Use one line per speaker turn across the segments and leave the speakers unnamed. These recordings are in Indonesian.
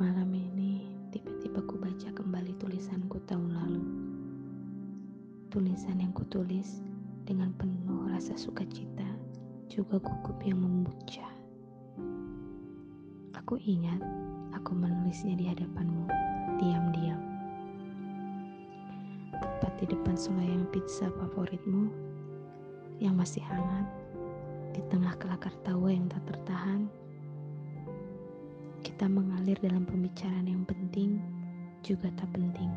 Malam ini, tiba-tiba ku baca kembali tulisanku tahun lalu. Tulisan yang kutulis dengan penuh rasa sukacita, juga gugup yang membuca. Aku ingat, aku menulisnya di hadapanmu, diam-diam. Tepat di depan selayang pizza favoritmu, yang masih hangat, di tengah kelakar tawa yang tak tertahan, kita mengalir dalam pembicaraan yang penting juga tak penting.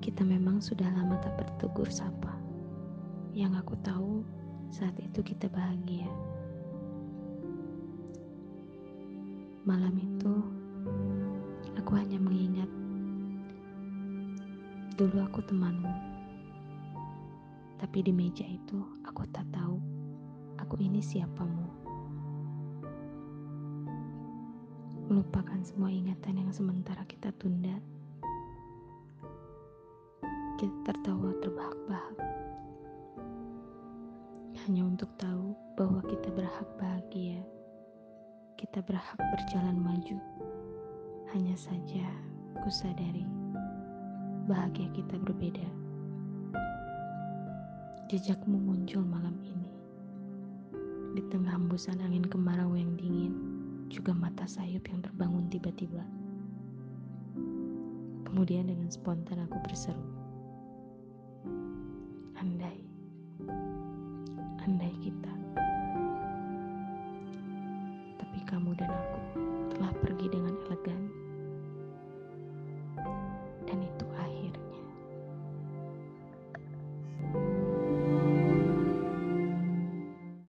Kita memang sudah lama tak bertegur sapa. Yang aku tahu, saat itu kita bahagia. Malam itu, aku hanya mengingat dulu aku temanmu. Tapi di meja itu, aku tak tahu aku ini siapamu. Melupakan semua ingatan yang sementara kita tunda kita tertawa terbahak-bahak. Hanya untuk tahu bahwa kita berhak bahagia. Kita berhak berjalan maju. Hanya saja ku sadari bahagia kita berbeda. Jejakmu muncul malam ini. Di tengah hembusan angin kemarau yang juga mata sayup yang terbangun tiba-tiba. Kemudian dengan spontan aku berseru. Andai, andai kita. Tapi kamu dan aku.